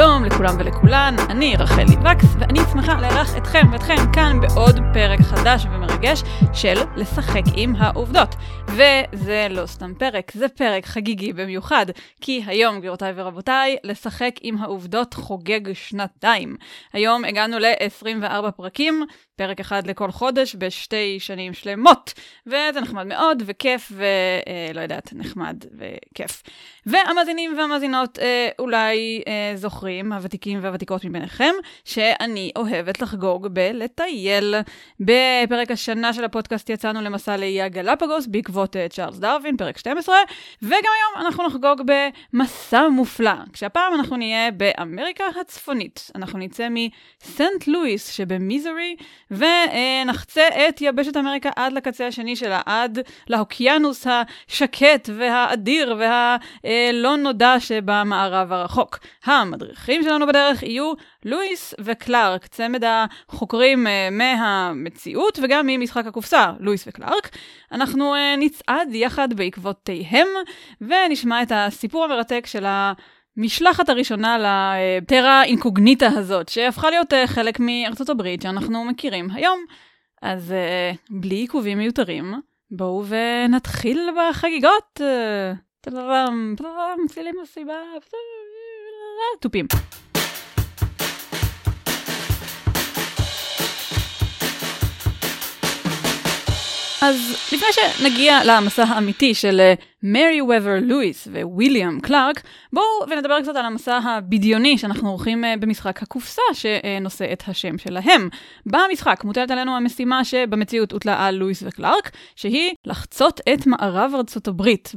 שלום לכולם ולכולן, אני רחלי וקס, ואני שמחה לארח אתכם ואתכן כאן בעוד פרק חדש ומרגש של לשחק עם העובדות. וזה לא סתם פרק, זה פרק חגיגי במיוחד, כי היום, גבירותיי ורבותיי, לשחק עם העובדות חוגג שנתיים. היום הגענו ל-24 פרקים, פרק אחד לכל חודש בשתי שנים שלמות, וזה נחמד מאוד, וכיף, ולא יודעת, נחמד וכיף. והמאזינים והמאזינות אה, אולי אה, זוכרים, הוותיקים והוותיקות מביניכם, שאני אוהבת לחגוג בלטייל. בפרק השנה של הפודקאסט יצאנו למסע לאיי הגלפגוס בעקבות אה, צ'ארלס דרווין, פרק 12, וגם היום אנחנו נחגוג במסע מופלא, כשהפעם אנחנו נהיה באמריקה הצפונית. אנחנו נצא מסנט לואיס שבמיזורי, ונחצה את יבשת אמריקה עד לקצה השני שלה, עד לאוקיינוס השקט והאדיר והלא נודע שבמערב הרחוק. המדריכים שלנו בדרך יהיו לואיס וקלארק, צמד החוקרים uh, מהמציאות וגם ממשחק הקופסה, לואיס וקלארק. אנחנו uh, נצעד יחד בעקבותיהם ונשמע את הסיפור המרתק של ה... המשלחת הראשונה לטרה אינקוגניטה הזאת, שהפכה להיות uh, חלק מארצות הברית שאנחנו מכירים היום. אז בלי עיכובים מיותרים, בואו ונתחיל בחגיגות. טלרם, טלרם, צלילים מסיבה, תופים. אז לפני שנגיע למסע האמיתי של מרי וובר לואיס וויליאם קלארק, בואו ונדבר קצת על המסע הבדיוני שאנחנו עורכים אה, במשחק הקופסה שנושא את השם שלהם. במשחק מוטלת עלינו המשימה שבמציאות הוטלה על לואיס וקלארק, שהיא לחצות את מערב ארצות הברית.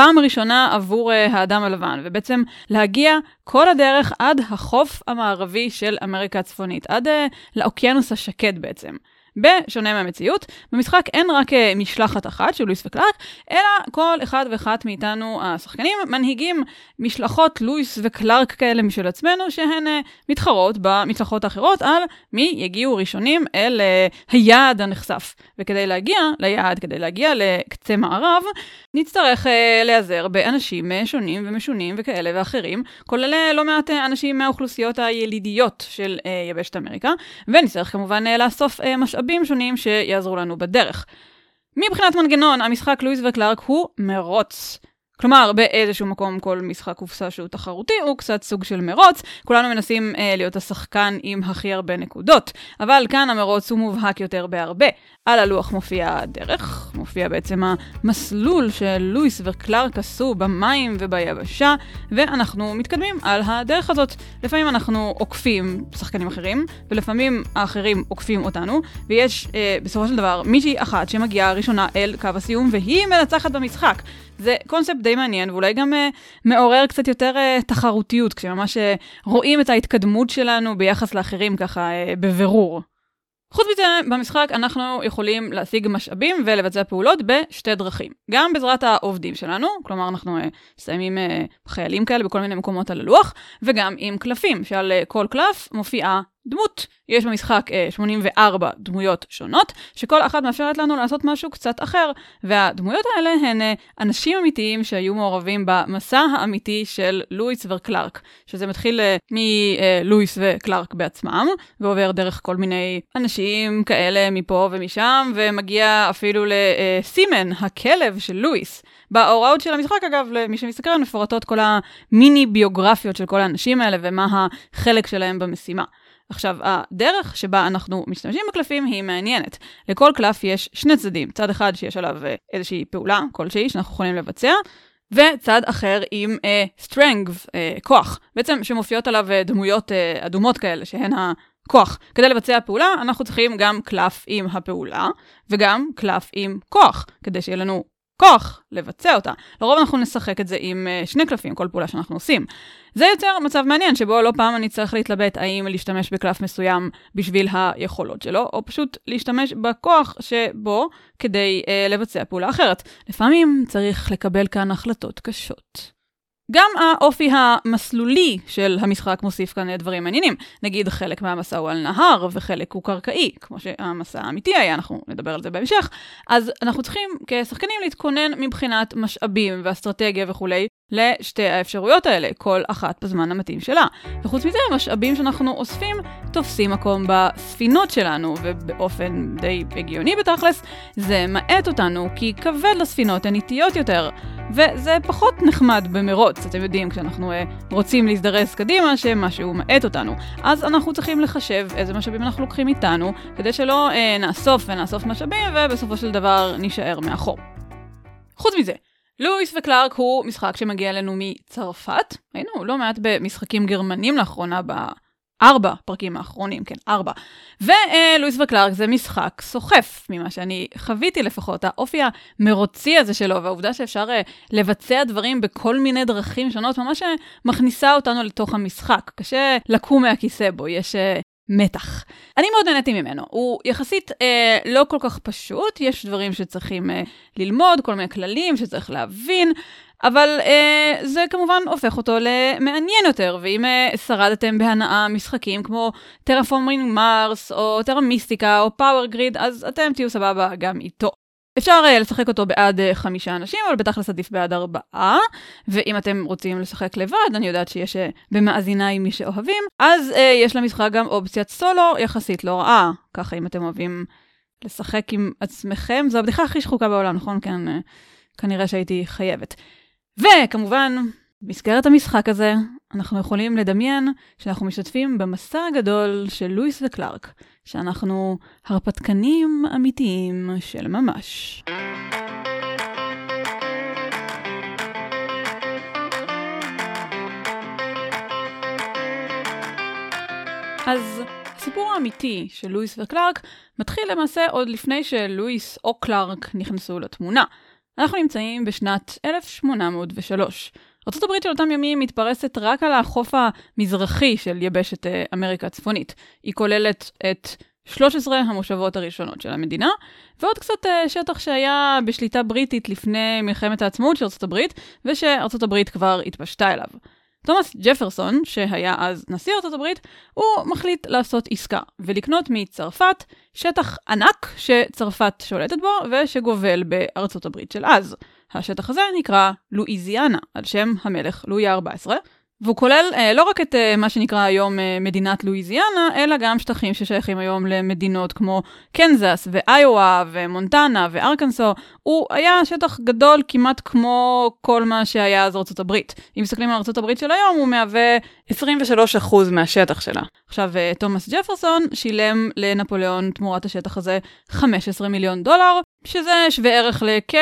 פעם ראשונה עבור uh, האדם הלבן, ובעצם להגיע כל הדרך עד החוף המערבי של אמריקה הצפונית, עד uh, לאוקיינוס השקט בעצם. בשונה מהמציאות, במשחק אין רק אה, משלחת אחת של לואיס וקלארק, אלא כל אחד ואחת מאיתנו השחקנים מנהיגים משלחות לואיס וקלארק כאלה משל עצמנו, שהן uh, מתחרות במשלחות האחרות על מי יגיעו ראשונים אל uh, היעד הנחשף. וכדי להגיע ליעד, כדי להגיע לקצה מערב, נצטרך להיעזר באנשים שונים ומשונים וכאלה ואחרים, כולל לא מעט אנשים מהאוכלוסיות הילידיות של יבשת אמריקה, ונצטרך כמובן לאסוף משאבים. משאבים שונים שיעזרו לנו בדרך. מבחינת מנגנון, המשחק לואיס וקלארק הוא מרוץ. כלומר, באיזשהו מקום כל משחק קופסה שהוא תחרותי הוא קצת סוג של מרוץ, כולנו מנסים אה, להיות השחקן עם הכי הרבה נקודות, אבל כאן המרוץ הוא מובהק יותר בהרבה. על הלוח מופיע הדרך, מופיע בעצם המסלול שלואיס וקלארק עשו במים וביבשה, ואנחנו מתקדמים על הדרך הזאת. לפעמים אנחנו עוקפים שחקנים אחרים, ולפעמים האחרים עוקפים אותנו, ויש אה, בסופו של דבר מישהי אחת שמגיעה ראשונה אל קו הסיום, והיא מנצחת במשחק. זה קונספט די מעניין, ואולי גם uh, מעורר קצת יותר uh, תחרותיות, כשממש uh, רואים את ההתקדמות שלנו ביחס לאחרים ככה uh, בבירור. חוץ מזה, במשחק אנחנו יכולים להשיג משאבים ולבצע פעולות בשתי דרכים. גם בעזרת העובדים שלנו, כלומר אנחנו מסיימים uh, חיילים כאלה בכל מיני מקומות על הלוח, וגם עם קלפים, שעל uh, כל קלף מופיעה דמות. יש במשחק אה, 84 דמויות שונות, שכל אחת מאפשרת לנו לעשות משהו קצת אחר. והדמויות האלה הן אה, אנשים אמיתיים שהיו מעורבים במסע האמיתי של לואיס וקלארק, שזה מתחיל אה, מלואיס וקלארק בעצמם, ועובר דרך כל מיני אנשים כאלה מפה ומשם, ומגיע אפילו לסימן, הכלב של לואיס. בהוראות של המשחק, אגב, למי שמסתכל, מפורטות כל המיני ביוגרפיות של כל האנשים האלה ומה החלק שלהם במשימה. עכשיו, הדרך שבה אנחנו משתמשים בקלפים היא מעניינת. לכל קלף יש שני צדדים, צד אחד שיש עליו אה, איזושהי פעולה כלשהי שאנחנו יכולים לבצע, וצד אחר עם uh, strength, uh, כוח, בעצם שמופיעות עליו דמויות uh, אדומות כאלה, שהן הכוח. כדי לבצע פעולה, אנחנו צריכים גם קלף עם הפעולה, וגם קלף עם כוח, כדי שיהיה לנו כוח לבצע אותה. לרוב אנחנו נשחק את זה עם uh, שני קלפים, כל פעולה שאנחנו עושים. זה יוצר מצב מעניין, שבו לא פעם אני צריך להתלבט האם להשתמש בקלף מסוים בשביל היכולות שלו, או פשוט להשתמש בכוח שבו כדי uh, לבצע פעולה אחרת. לפעמים צריך לקבל כאן החלטות קשות. גם האופי המסלולי של המשחק מוסיף כאן דברים מעניינים. נגיד חלק מהמסע הוא על נהר וחלק הוא קרקעי, כמו שהמסע האמיתי היה, אנחנו נדבר על זה בהמשך. אז אנחנו צריכים כשחקנים להתכונן מבחינת משאבים ואסטרטגיה וכולי לשתי האפשרויות האלה, כל אחת בזמן המתאים שלה. וחוץ מזה, המשאבים שאנחנו אוספים תופסים מקום בספינות שלנו, ובאופן די הגיוני בתכלס, זה מאט אותנו, כי כבד לספינות הן איטיות יותר. וזה פחות נחמד במרוץ, אתם יודעים, כשאנחנו uh, רוצים להזדרז קדימה, שמשהו מאט אותנו. אז אנחנו צריכים לחשב איזה משאבים אנחנו לוקחים איתנו, כדי שלא uh, נאסוף ונאסוף משאבים, ובסופו של דבר נישאר מאחור. חוץ מזה, לואיס וקלארק הוא משחק שמגיע אלינו מצרפת. היינו לא מעט במשחקים גרמנים לאחרונה בארבע פרקים האחרונים, כן, ארבע. ולואיס וקלארק זה משחק סוחף, ממה שאני חוויתי לפחות. האופי המרוצי הזה שלו, והעובדה שאפשר uh, לבצע דברים בכל מיני דרכים שונות, ממש מכניסה אותנו לתוך המשחק. קשה לקום מהכיסא בו, יש uh, מתח. אני מאוד נהניתי ממנו. הוא יחסית אה, לא כל כך פשוט, יש דברים שצריכים אה, ללמוד, כל מיני כללים שצריך להבין, אבל אה, זה כמובן הופך אותו למעניין יותר, ואם אה, שרדתם בהנאה משחקים כמו Terraforming Mars, או Terra Mystica, או Power Grid, אז אתם תהיו סבבה גם איתו. אפשר אה, לשחק אותו בעד אה, חמישה אנשים, אבל בתכלס עדיף בעד ארבעה, ואם אתם רוצים לשחק לבד, אני יודעת שיש אה, במאזיניי מי שאוהבים, אז אה, יש למשחק גם אופציית סולו יחסית לא רעה. ככה אם אתם אוהבים לשחק עם עצמכם, זו הבדיחה הכי שחוקה בעולם, נכון? כן, אה, כנראה שהייתי חייבת. וכמובן, במסגרת המשחק הזה, אנחנו יכולים לדמיין שאנחנו משתתפים במסע הגדול של לואיס וקלארק, שאנחנו הרפתקנים אמיתיים של ממש. אז הסיפור האמיתי של לואיס וקלארק מתחיל למעשה עוד לפני שלואיס או קלארק נכנסו לתמונה. אנחנו נמצאים בשנת 1803. ארה"ב של אותם ימים מתפרסת רק על החוף המזרחי של יבשת אה, אמריקה הצפונית. היא כוללת את 13 המושבות הראשונות של המדינה, ועוד קצת אה, שטח שהיה בשליטה בריטית לפני מלחמת העצמאות של ארה"ב, ושארה"ב כבר התפשטה אליו. תומאס ג'פרסון, שהיה אז נשיא ארצות הברית, הוא מחליט לעשות עסקה ולקנות מצרפת שטח ענק שצרפת שולטת בו ושגובל בארצות הברית של אז. השטח הזה נקרא לואיזיאנה, על שם המלך לואי ה-14, והוא כולל אה, לא רק את אה, מה שנקרא היום אה, מדינת לואיזיאנה, אלא גם שטחים ששייכים היום למדינות כמו קנזס ואיואה ומונטנה וארקנסו. הוא היה שטח גדול כמעט כמו כל מה שהיה אז ארצות הברית. אם מסתכלים על ארצות הברית של היום, הוא מהווה 23% מהשטח שלה. עכשיו, אה, תומאס ג'פרסון שילם לנפוליאון תמורת השטח הזה 15 מיליון דולר, שזה שווה ערך לכ...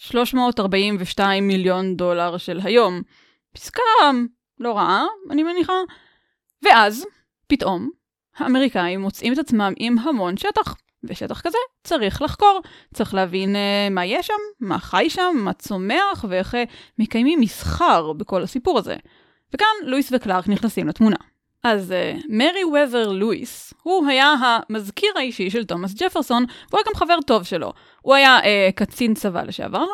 342 מיליון דולר של היום. פסקה לא רעה, אני מניחה. ואז, פתאום, האמריקאים מוצאים את עצמם עם המון שטח. ושטח כזה צריך לחקור, צריך להבין uh, מה יש שם, מה חי שם, מה צומח ואיך uh, מקיימים מסחר בכל הסיפור הזה. וכאן לואיס וקלארק נכנסים לתמונה. אז מרי וובר לואיס, הוא היה המזכיר האישי של תומאס ג'פרסון, והוא היה גם חבר טוב שלו. הוא היה uh, קצין צבא לשעבר,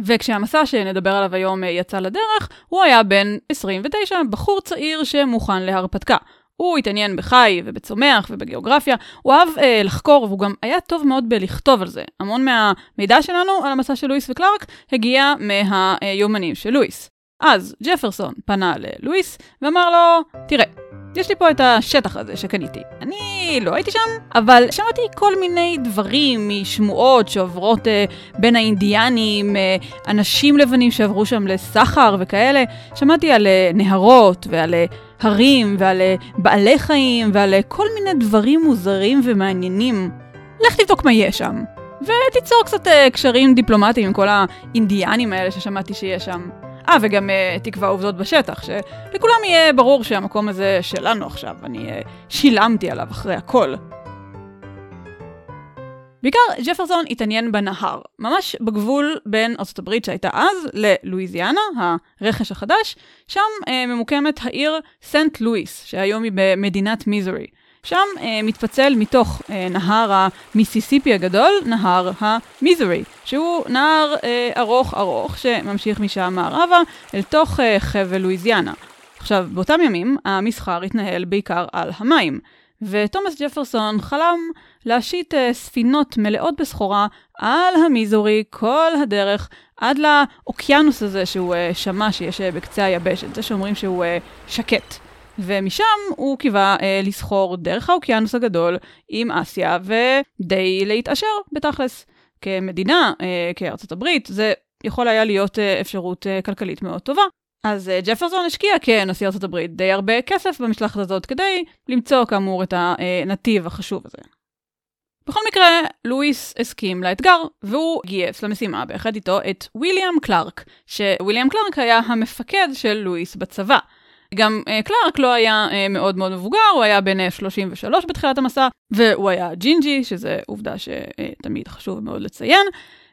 וכשהמסע שנדבר עליו היום uh, יצא לדרך, הוא היה בן 29, בחור צעיר שמוכן להרפתקה. הוא התעניין בחי ובצומח ובגיאוגרפיה, הוא אהב אה, לחקור והוא גם היה טוב מאוד בלכתוב על זה. המון מהמידע שלנו על המסע של לואיס וקלארק הגיע מהיומנים של לואיס. אז ג'פרסון פנה ללואיס ואמר לו, תראה, יש לי פה את השטח הזה שקניתי. אני לא הייתי שם, אבל שמעתי כל מיני דברים משמועות שעוברות אה, בין האינדיאנים, אה, אנשים לבנים שעברו שם לסחר וכאלה. שמעתי על אה, נהרות ועל אה, הרים ועל אה, בעלי חיים ועל אה, כל מיני דברים מוזרים ומעניינים. לך תבדוק מה יש שם. ותיצור קצת אה, קשרים דיפלומטיים עם כל האינדיאנים האלה ששמעתי שיש שם. אה, וגם uh, תקבע עובדות בשטח, שלכולם יהיה ברור שהמקום הזה שלנו עכשיו, אני uh, שילמתי עליו אחרי הכל. בעיקר ג'פרסון התעניין בנהר, ממש בגבול בין ארצות הברית שהייתה אז ללואיזיאנה, הרכש החדש, שם uh, ממוקמת העיר סנט לואיס, שהיום היא במדינת מיזורי. שם אה, מתפצל מתוך אה, נהר המיסיסיפי הגדול, נהר המיזורי, שהוא נהר אה, ארוך ארוך שממשיך משם מערבה אל תוך אה, חבל לואיזיאנה. עכשיו, באותם ימים המסחר התנהל בעיקר על המים, ותומאס ג'פרסון חלם להשית uh, ספינות מלאות בסחורה על המיזורי כל הדרך עד לאוקיינוס הזה שהוא uh, שמע שיש uh, בקצה היבשת, זה שאומרים שהוא uh, שקט. ומשם הוא קיווה uh, לסחור דרך האוקיינוס הגדול עם אסיה ודי להתעשר בתכלס. כמדינה, uh, כארצות הברית, זה יכול היה להיות uh, אפשרות uh, כלכלית מאוד טובה. אז uh, ג'פרסון השקיע כנשיא ארצות הברית די הרבה כסף במשלחת הזאת כדי למצוא כאמור את הנתיב החשוב הזה. בכל מקרה, לואיס הסכים לאתגר, והוא גייס למשימה ביחד איתו את ויליאם קלארק, שוויליאם קלארק היה המפקד של לואיס בצבא. גם אה, קלארק לא היה אה, מאוד מאוד מבוגר, הוא היה בן 33 בתחילת המסע, והוא היה ג'ינג'י, שזה עובדה שתמיד חשוב מאוד לציין.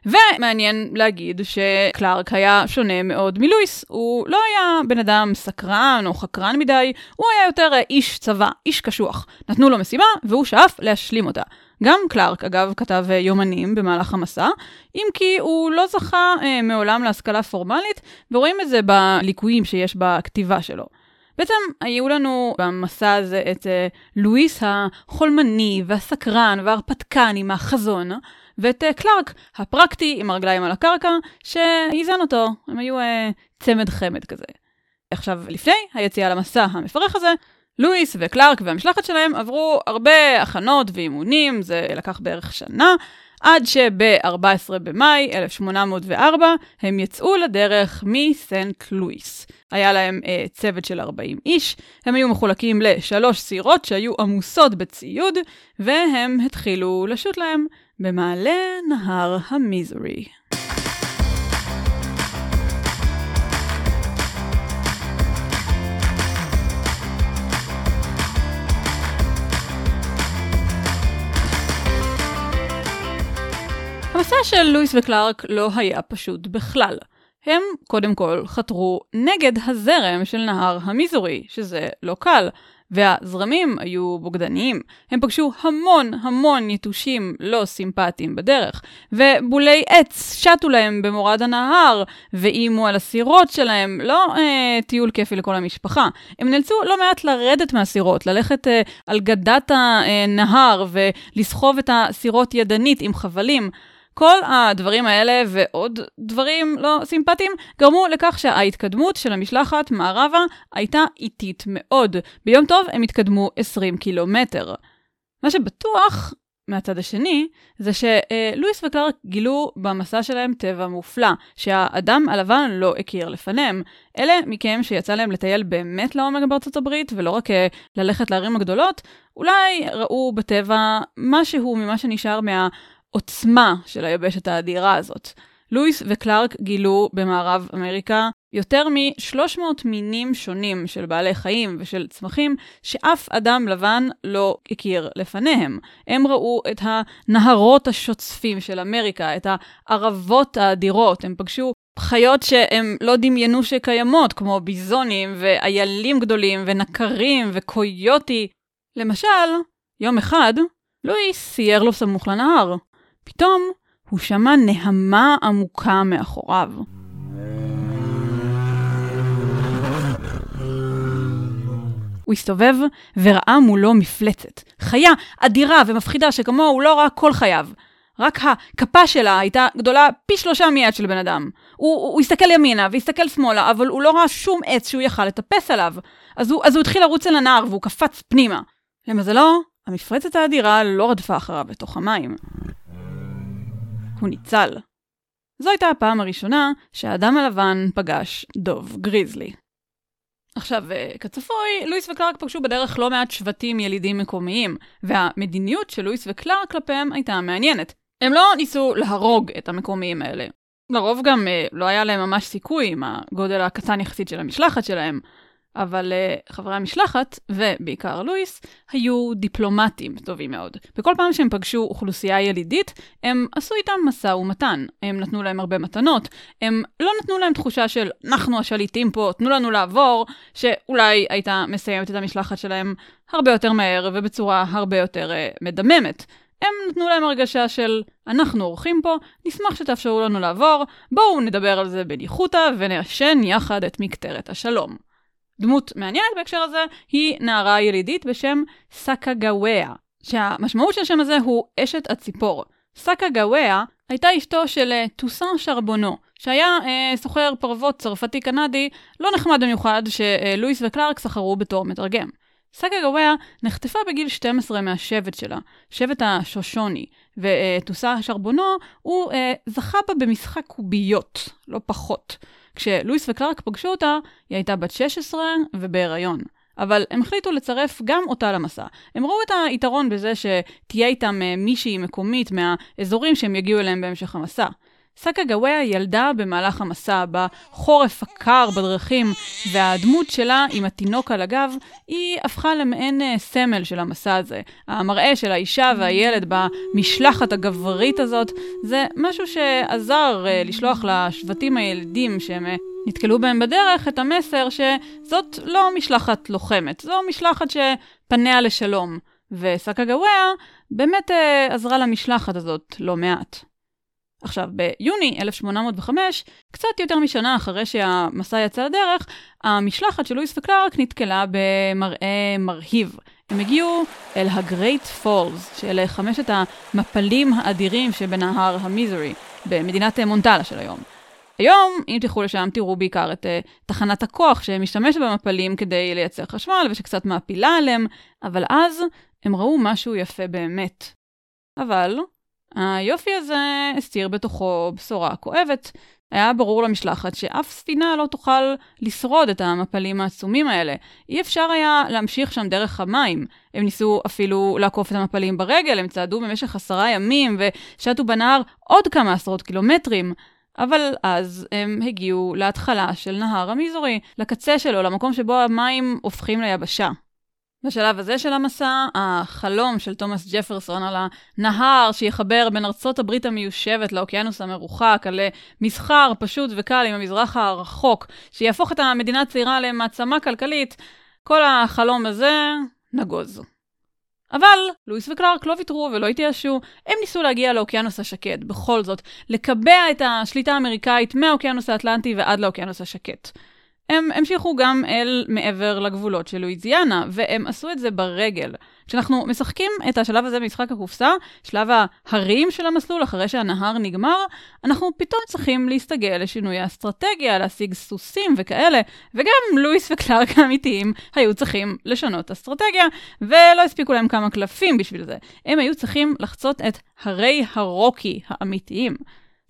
ומעניין להגיד שקלארק היה שונה מאוד מלואיס, הוא לא היה בן אדם סקרן או חקרן מדי, הוא היה יותר איש צבא, איש קשוח. נתנו לו משימה והוא שאף להשלים אותה. גם קלארק, אגב, כתב אה, יומנים במהלך המסע, אם כי הוא לא זכה אה, מעולם להשכלה פורמלית, ורואים את זה בליקויים שיש בכתיבה שלו. בעצם היו לנו במסע הזה את אה, לואיס החולמני והסקרן וההרפתקן עם החזון, ואת אה, קלארק הפרקטי עם הרגליים על הקרקע, שאיזן אותו, הם היו אה, צמד חמד כזה. עכשיו, לפני היציאה למסע המפרך הזה, לואיס וקלארק והמשלחת שלהם עברו הרבה הכנות ואימונים, זה לקח בערך שנה, עד שב-14 במאי 1804 הם יצאו לדרך מסנט לואיס. היה להם אה, צוות של 40 איש, הם היו מחולקים לשלוש סירות שהיו עמוסות בציוד, והם התחילו לשוט להם במעלה נהר המיזורי. המסע של לואיס וקלארק לא היה פשוט בכלל. הם קודם כל חתרו נגד הזרם של נהר המיזורי, שזה לא קל, והזרמים היו בוגדניים. הם פגשו המון המון יתושים לא סימפטיים בדרך, ובולי עץ שטו להם במורד הנהר, ואיימו על הסירות שלהם, לא אה, טיול כיפי לכל המשפחה. הם נאלצו לא מעט לרדת מהסירות, ללכת אה, על גדת הנהר ולסחוב את הסירות ידנית עם חבלים. כל הדברים האלה ועוד דברים לא סימפטיים גרמו לכך שההתקדמות של המשלחת מערבה הייתה איטית מאוד. ביום טוב הם התקדמו 20 קילומטר. מה שבטוח מהצד השני, זה שלואיס וקלארק גילו במסע שלהם טבע מופלא, שהאדם הלבן לא הכיר לפניהם. אלה מכם שיצא להם לטייל באמת לעומק בארצות הברית, ולא רק אה, ללכת לערים הגדולות, אולי ראו בטבע משהו ממה שנשאר מה... העוצמה של היבשת האדירה הזאת. לואיס וקלארק גילו במערב אמריקה יותר מ-300 מינים שונים של בעלי חיים ושל צמחים שאף אדם לבן לא הכיר לפניהם. הם ראו את הנהרות השוצפים של אמריקה, את הערבות האדירות, הם פגשו חיות שהם לא דמיינו שקיימות, כמו ביזונים ואיילים גדולים ונקרים וקויוטי. למשל, יום אחד, לואיס סייר לו סמוך לנהר. פתאום הוא שמע נהמה עמוקה מאחוריו. הוא הסתובב וראה מולו מפלצת. חיה אדירה ומפחידה שכמוהו הוא לא ראה כל חייו. רק הכפה שלה הייתה גדולה פי שלושה מיד של בן אדם. הוא, הוא, הוא הסתכל ימינה והסתכל שמאלה, אבל הוא לא ראה שום עץ שהוא יכל לטפס עליו. אז הוא, אז הוא התחיל לרוץ אל הנהר והוא קפץ פנימה. למזלו, המפרצת האדירה לא רדפה אחריו בתוך המים. הוא ניצל. זו הייתה הפעם הראשונה שהאדם הלבן פגש דוב גריזלי. עכשיו, אה, כצפוי, לואיס וקלארק פגשו בדרך לא מעט שבטים ילידים מקומיים, והמדיניות של לואיס וקלארק כלפיהם הייתה מעניינת. הם לא ניסו להרוג את המקומיים האלה. לרוב גם אה, לא היה להם ממש סיכוי עם הגודל הקטן יחסית של המשלחת שלהם. אבל uh, חברי המשלחת, ובעיקר לואיס, היו דיפלומטים טובים מאוד. בכל פעם שהם פגשו אוכלוסייה ילידית, הם עשו איתם משא ומתן. הם נתנו להם הרבה מתנות, הם לא נתנו להם תחושה של אנחנו השליטים פה, תנו לנו לעבור, שאולי הייתה מסיימת את המשלחת שלהם הרבה יותר מהר ובצורה הרבה יותר uh, מדממת. הם נתנו להם הרגשה של אנחנו אורחים פה, נשמח שתאפשרו לנו לעבור, בואו נדבר על זה בניחותא ונעשן יחד את מקטרת השלום. דמות מעניינת בהקשר הזה היא נערה ילידית בשם סאקה גאוויה, שהמשמעות של השם הזה הוא אשת הציפור. סאקה גאוויה הייתה אשתו של אה, טוסן שרבונו, שהיה אה, סוחר פרוות צרפתי-קנדי לא נחמד במיוחד שלואיס וקלארק סחרו בתור מתרגם. סאקה גאוויה נחטפה בגיל 12 מהשבט שלה, שבט השושוני, וטוסה שרבונו, הוא אה, זכה בה במשחק קוביות, לא פחות. כשלואיס וקלארק פגשו אותה, היא הייתה בת 16 ובהיריון. אבל הם החליטו לצרף גם אותה למסע. הם ראו את היתרון בזה שתהיה איתם אה, מישהי מקומית מהאזורים שהם יגיעו אליהם בהמשך המסע. סאקה גאוויה ילדה במהלך המסע בחורף הקר בדרכים, והדמות שלה עם התינוק על הגב, היא הפכה למעין אה, סמל של המסע הזה. המראה של האישה והילד במשלחת הגברית הזאת, זה משהו שעזר uh, לשלוח לשבטים הילדים שהם uh, נתקלו בהם בדרך את המסר שזאת לא משלחת לוחמת, זו משלחת שפניה לשלום. וסאקה גאוויה באמת עזרה למשלחת הזאת לא מעט. עכשיו, ביוני 1805, קצת יותר משנה אחרי שהמסע יצא לדרך, המשלחת של לואיס וקלארק נתקלה במראה מרהיב. הם הגיעו אל הגרייט פולס, שאלה חמשת המפלים האדירים שבנהר המיזורי, במדינת מונטלה של היום. היום, אם תלכו לשם, תראו בעיקר את uh, תחנת הכוח שמשתמשת במפלים כדי לייצר חשמל ושקצת מעפילה עליהם, אבל אז הם ראו משהו יפה באמת. אבל היופי הזה הסתיר בתוכו בשורה כואבת. היה ברור למשלחת שאף ספינה לא תוכל לשרוד את המפלים העצומים האלה. אי אפשר היה להמשיך שם דרך המים. הם ניסו אפילו לעקוף את המפלים ברגל, הם צעדו במשך עשרה ימים ושטו בנהר עוד כמה עשרות קילומטרים. אבל אז הם הגיעו להתחלה של נהר המיזורי, לקצה שלו, למקום שבו המים הופכים ליבשה. בשלב הזה של המסע, החלום של תומאס ג'פרסון על הנהר שיחבר בין ארצות הברית המיושבת לאוקיינוס המרוחק, על מסחר פשוט וקל עם המזרח הרחוק, שיהפוך את המדינה הצעירה למעצמה כלכלית, כל החלום הזה נגוז. אבל לואיס וקלארק לא ויתרו ולא התייאשו, הם ניסו להגיע לאוקיינוס השקט, בכל זאת, לקבע את השליטה האמריקאית מהאוקיינוס האטלנטי ועד לאוקיינוס השקט. הם המשיכו גם אל מעבר לגבולות של לואיזיאנה, והם עשו את זה ברגל. כשאנחנו משחקים את השלב הזה במשחק הקופסה, שלב ההרים של המסלול אחרי שהנהר נגמר, אנחנו פתאום צריכים להסתגל לשינוי האסטרטגיה, להשיג סוסים וכאלה, וגם לואיס וקלארק האמיתיים היו צריכים לשנות אסטרטגיה, ולא הספיקו להם כמה קלפים בשביל זה. הם היו צריכים לחצות את הרי הרוקי האמיתיים.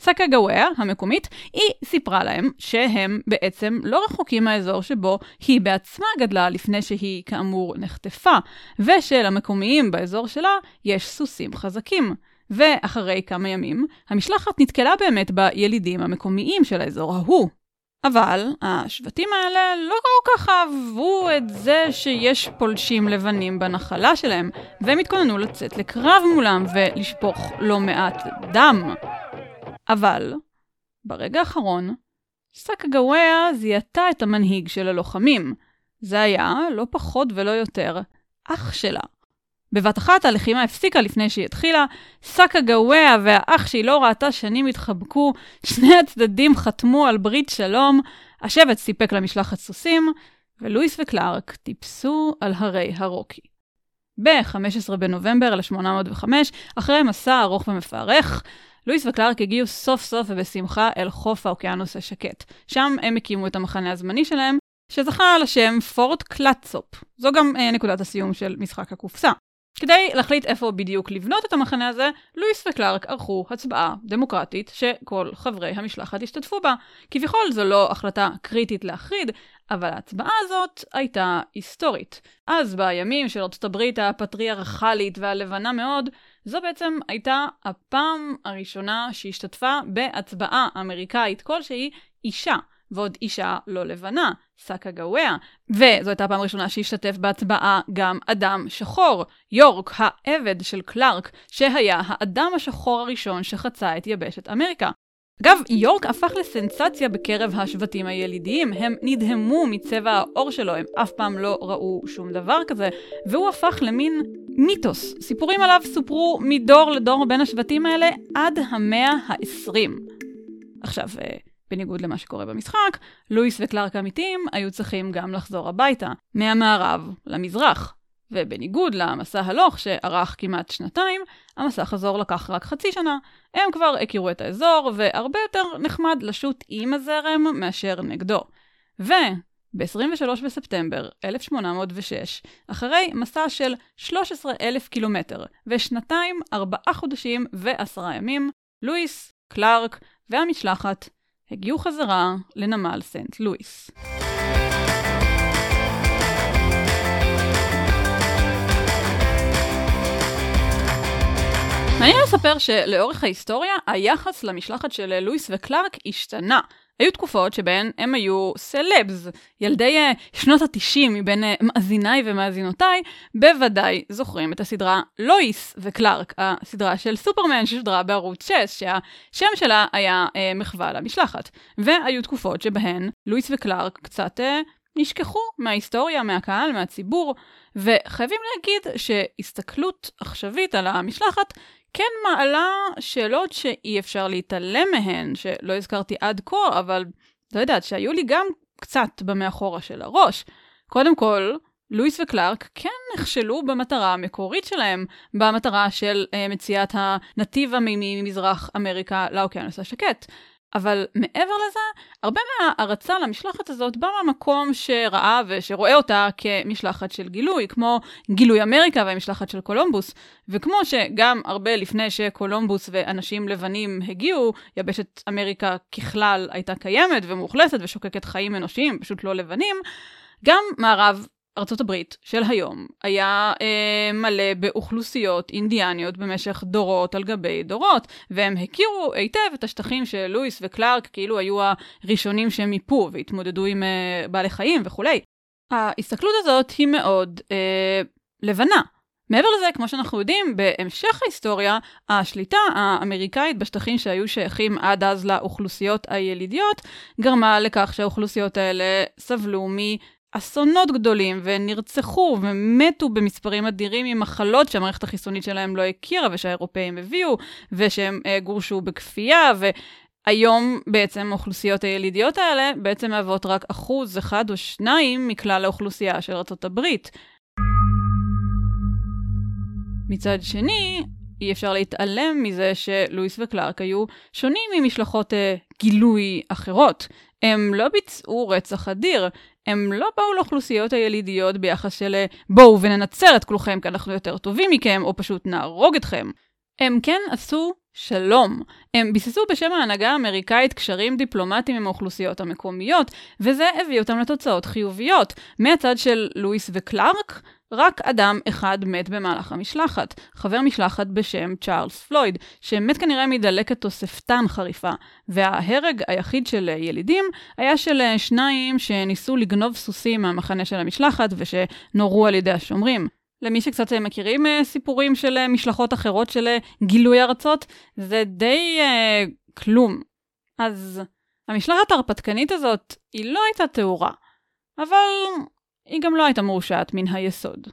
סאקה גאווה, המקומית, היא סיפרה להם שהם בעצם לא רחוקים מהאזור שבו היא בעצמה גדלה לפני שהיא כאמור נחטפה, ושלמקומיים באזור שלה יש סוסים חזקים. ואחרי כמה ימים, המשלחת נתקלה באמת בילידים המקומיים של האזור ההוא. אבל השבטים האלה לא כל כך אהבו את זה שיש פולשים לבנים בנחלה שלהם, והם התכוננו לצאת לקרב מולם ולשפוך לא מעט דם. אבל, ברגע האחרון, סאקגאוויה זיהתה את המנהיג של הלוחמים. זה היה, לא פחות ולא יותר, אח שלה. בבת אחת הלחימה הפסיקה לפני שהיא התחילה, סאקגאוויה והאח שהיא לא ראתה שנים התחבקו, שני הצדדים חתמו על ברית שלום, השבט סיפק למשלחת סוסים, ולואיס וקלארק טיפסו על הרי הרוקי. ב-15 בנובמבר 1805, אחרי מסע ארוך ומפארך, לואיס וקלארק הגיעו סוף סוף ובשמחה אל חוף האוקיינוס השקט. שם הם הקימו את המחנה הזמני שלהם, שזכה על השם פורט קלאצופ. זו גם אה, נקודת הסיום של משחק הקופסה. כדי להחליט איפה בדיוק לבנות את המחנה הזה, לואיס וקלארק ערכו הצבעה דמוקרטית שכל חברי המשלחת השתתפו בה. כביכול זו לא החלטה קריטית להחריד, אבל ההצבעה הזאת הייתה היסטורית. אז בימים של ארצות הברית הפטריארכלית והלבנה מאוד, זו בעצם הייתה הפעם הראשונה שהשתתפה בהצבעה אמריקאית כלשהי אישה, ועוד אישה לא לבנה, סאקה גאווה, וזו הייתה הפעם הראשונה שהשתתף בהצבעה גם אדם שחור, יורק, העבד של קלארק, שהיה האדם השחור הראשון שחצה את יבשת אמריקה. אגב, יורק הפך לסנסציה בקרב השבטים הילידיים, הם נדהמו מצבע העור שלו, הם אף פעם לא ראו שום דבר כזה, והוא הפך למין מיתוס. סיפורים עליו סופרו מדור לדור בין השבטים האלה עד המאה ה-20. עכשיו, אה, בניגוד למה שקורה במשחק, לואיס וקלארק האמיתיים היו צריכים גם לחזור הביתה, מהמערב למזרח. ובניגוד למסע הלוך שארך כמעט שנתיים, המסע חזור לקח רק חצי שנה. הם כבר הכירו את האזור, והרבה יותר נחמד לשוט עם הזרם מאשר נגדו. וב-23 בספטמבר 1806, אחרי מסע של 13,000 קילומטר ושנתיים, ארבעה חודשים ועשרה ימים, לואיס, קלארק והמשלחת הגיעו חזרה לנמל סנט לואיס. מעניין לספר שלאורך ההיסטוריה, היחס למשלחת של לואיס וקלארק השתנה. היו תקופות שבהן הם היו סלבס, ילדי uh, שנות ה-90 מבין uh, מאזיניי ומאזינותיי, בוודאי זוכרים את הסדרה לואיס וקלארק, הסדרה של סופרמן ששודרה בערוץ 6, שהשם שלה היה uh, מחווה למשלחת. והיו תקופות שבהן לואיס וקלארק קצת uh, נשכחו מההיסטוריה, מהקהל, מהציבור, וחייבים להגיד שהסתכלות עכשווית על המשלחת כן מעלה שאלות שאי אפשר להתעלם מהן, שלא הזכרתי עד כה, אבל לא יודעת, שהיו לי גם קצת במאחורה של הראש. קודם כל, לואיס וקלארק כן נכשלו במטרה המקורית שלהם, במטרה של uh, מציאת הנתיב המימי ממזרח אמריקה לאוקיינוס השקט. אבל מעבר לזה, הרבה מההערצה למשלחת הזאת באה מהמקום שראה ושרואה אותה כמשלחת של גילוי, כמו גילוי אמריקה והמשלחת של קולומבוס, וכמו שגם הרבה לפני שקולומבוס ואנשים לבנים הגיעו, יבשת אמריקה ככלל הייתה קיימת ומאוכלסת ושוקקת חיים אנושיים, פשוט לא לבנים, גם מערב ארצות הברית של היום היה אה, מלא באוכלוסיות אינדיאניות במשך דורות על גבי דורות, והם הכירו היטב את השטחים של לואיס וקלארק כאילו היו הראשונים שהם מיפו והתמודדו עם אה, בעלי חיים וכולי. ההסתכלות הזאת היא מאוד אה, לבנה. מעבר לזה, כמו שאנחנו יודעים, בהמשך ההיסטוריה, השליטה האמריקאית בשטחים שהיו שייכים עד אז לאוכלוסיות הילידיות, גרמה לכך שהאוכלוסיות האלה סבלו אסונות גדולים, ונרצחו ומתו במספרים אדירים ממחלות שהמערכת החיסונית שלהם לא הכירה ושהאירופאים הביאו, ושהם uh, גורשו בכפייה, והיום בעצם האוכלוסיות הילידיות האלה בעצם מהוות רק אחוז אחד או שניים מכלל האוכלוסייה של ארה"ב. מצד שני, אי אפשר להתעלם מזה שלואיס וקלארק היו שונים ממשלחות uh, גילוי אחרות. הם לא ביצעו רצח אדיר, הם לא באו לאוכלוסיות הילידיות ביחס של בואו וננצר את כולכם כי אנחנו יותר טובים מכם, או פשוט נהרוג אתכם. הם כן עשו שלום. הם ביססו בשם ההנהגה האמריקאית קשרים דיפלומטיים עם האוכלוסיות המקומיות, וזה הביא אותם לתוצאות חיוביות. מהצד של לואיס וקלארק, רק אדם אחד מת במהלך המשלחת, חבר משלחת בשם צ'ארלס פלויד, שמת כנראה מדלקת תוספתן חריפה, וההרג היחיד של ילידים היה של שניים שניסו לגנוב סוסים מהמחנה של המשלחת ושנורו על ידי השומרים. למי שקצת מכירים אה, סיפורים של אה, משלחות אחרות של אה, גילוי ארצות, זה די uh, כלום. אז המשלחת ההרפתקנית הזאת היא לא הייתה תאורה, אבל היא גם לא הייתה מורשעת מן היסוד.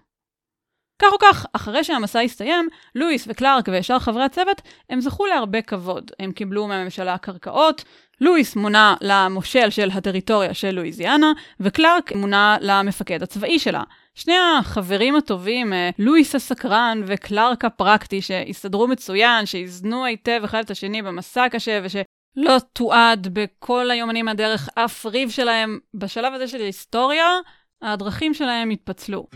כך או כך, אחרי שהמסע הסתיים, לואיס וקלארק ושאר חברי הצוות, הם זכו להרבה כבוד. הם קיבלו מהממשלה קרקעות, לואיס מונה למושל של הטריטוריה של לואיזיאנה, וקלארק מונה למפקד הצבאי שלה. שני החברים הטובים, אה, לואיס הסקרן וקלארק הפרקטי, שהסתדרו מצוין, שאיזנו היטב אחד את השני במסע קשה, ושלא תועד בכל היומנים הדרך אף ריב שלהם, בשלב הזה של ההיסטוריה, הדרכים שלהם התפצלו.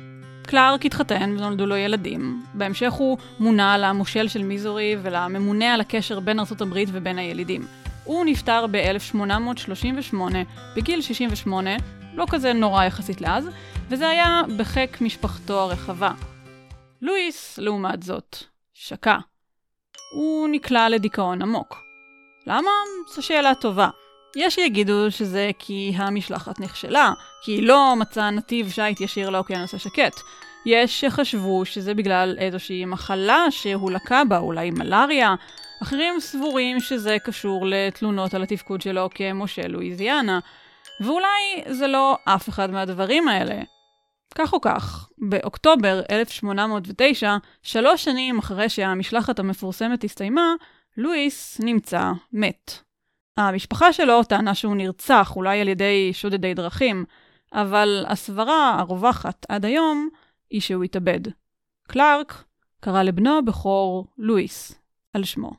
קלארק התחתן ונולדו לו ילדים. בהמשך הוא מונה למושל של מיזורי ולממונה על הקשר בין ארה"ב ובין הילידים. הוא נפטר ב-1838, בגיל 68, לא כזה נורא יחסית לאז, וזה היה בחיק משפחתו הרחבה. לואיס, לעומת זאת, שקע. הוא נקלע לדיכאון עמוק. למה? זו שאלה טובה. יש שיגידו שזה כי המשלחת נכשלה, כי היא לא מצאה נתיב שיט ישיר לאוקיינוס השקט. יש שחשבו שזה בגלל איזושהי מחלה שהוא לקה בה, אולי מלאריה. אחרים סבורים שזה קשור לתלונות על התפקוד שלו כמושל לואיזיאנה. ואולי זה לא אף אחד מהדברים האלה. כך או כך, באוקטובר 1809, שלוש שנים אחרי שהמשלחת המפורסמת הסתיימה, לואיס נמצא מת. המשפחה שלו טענה שהוא נרצח, אולי על ידי שודדי דרכים, אבל הסברה הרווחת עד היום היא שהוא התאבד. קלארק קרא לבנו הבכור לואיס, על שמו.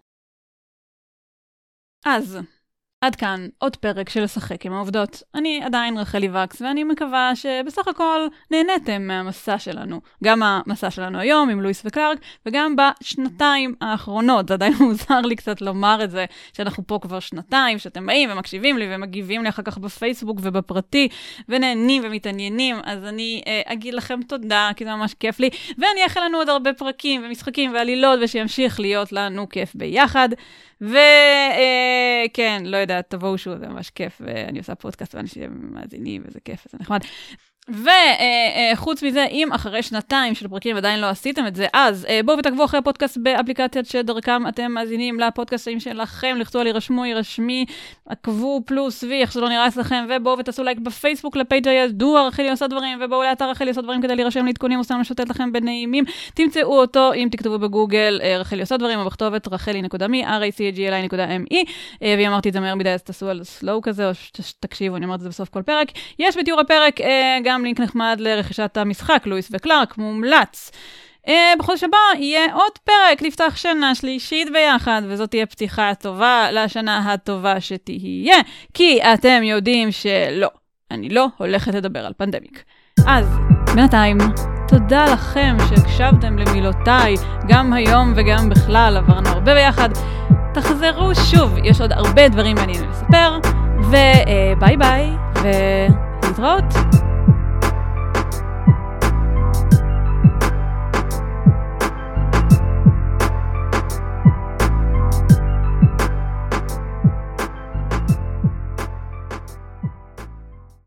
אז, עד כאן עוד פרק של לשחק עם העובדות. אני עדיין רחלי וקס, ואני מקווה שבסך הכל נהניתם מהמסע שלנו. גם המסע שלנו היום עם לואיס וקלארק, וגם בשנתיים האחרונות. זה עדיין מוזר לי קצת לומר את זה, שאנחנו פה כבר שנתיים, שאתם באים ומקשיבים לי ומגיבים לי אחר כך בפייסבוק ובפרטי, ונהנים ומתעניינים, אז אני אה, אגיד לכם תודה, כי זה ממש כיף לי, ואני אאחל לנו עוד הרבה פרקים ומשחקים ועלילות, ושימשיך להיות לנו כיף ביחד. וכן, אה, לא יודעת, תבואו שוב, זה ממש כיף, ואני עושה פודקאסט ואנשים מאזינים, וזה כיף, וזה נחמד. וחוץ מזה, אם אחרי שנתיים של פרקים עדיין לא עשיתם את זה, אז אה, בואו ותעקבו אחרי הפודקאסט באפליקציית שדרכם אתם מאזינים לפודקאסטים שלכם, לחצו על יירשמו, יירשמי, עקבו פלוס וי, איך שלא נראה אצלכם, ובואו ותעשו לייק בפייסבוק לפייג' הידוע, רחלי עושה דברים, ובואו לאתר רחלי עושה דברים כדי להירשם לעדכונים, עושה משוטט לכם בנעימים. תמצאו אותו אם תכתבו בגוגל אה, רחלי עושה דברים, או בכתובת רחלי.מי, racgali.me, אה, ואם אמרתי את זה מהר לינק נחמד לרכישת המשחק, לואיס וקלארק, מומלץ. Uh, בחודש הבא יהיה עוד פרק לפתוח שנה שלישית ביחד, וזאת תהיה פתיחה טובה לשנה הטובה שתהיה, כי אתם יודעים שלא, אני לא הולכת לדבר על פנדמיק. אז, בינתיים, תודה לכם שהקשבתם למילותיי, גם היום וגם בכלל, עברנו הרבה ביחד. תחזרו שוב, יש עוד הרבה דברים מעניינים לספר, וביי ביי, ולהתראות.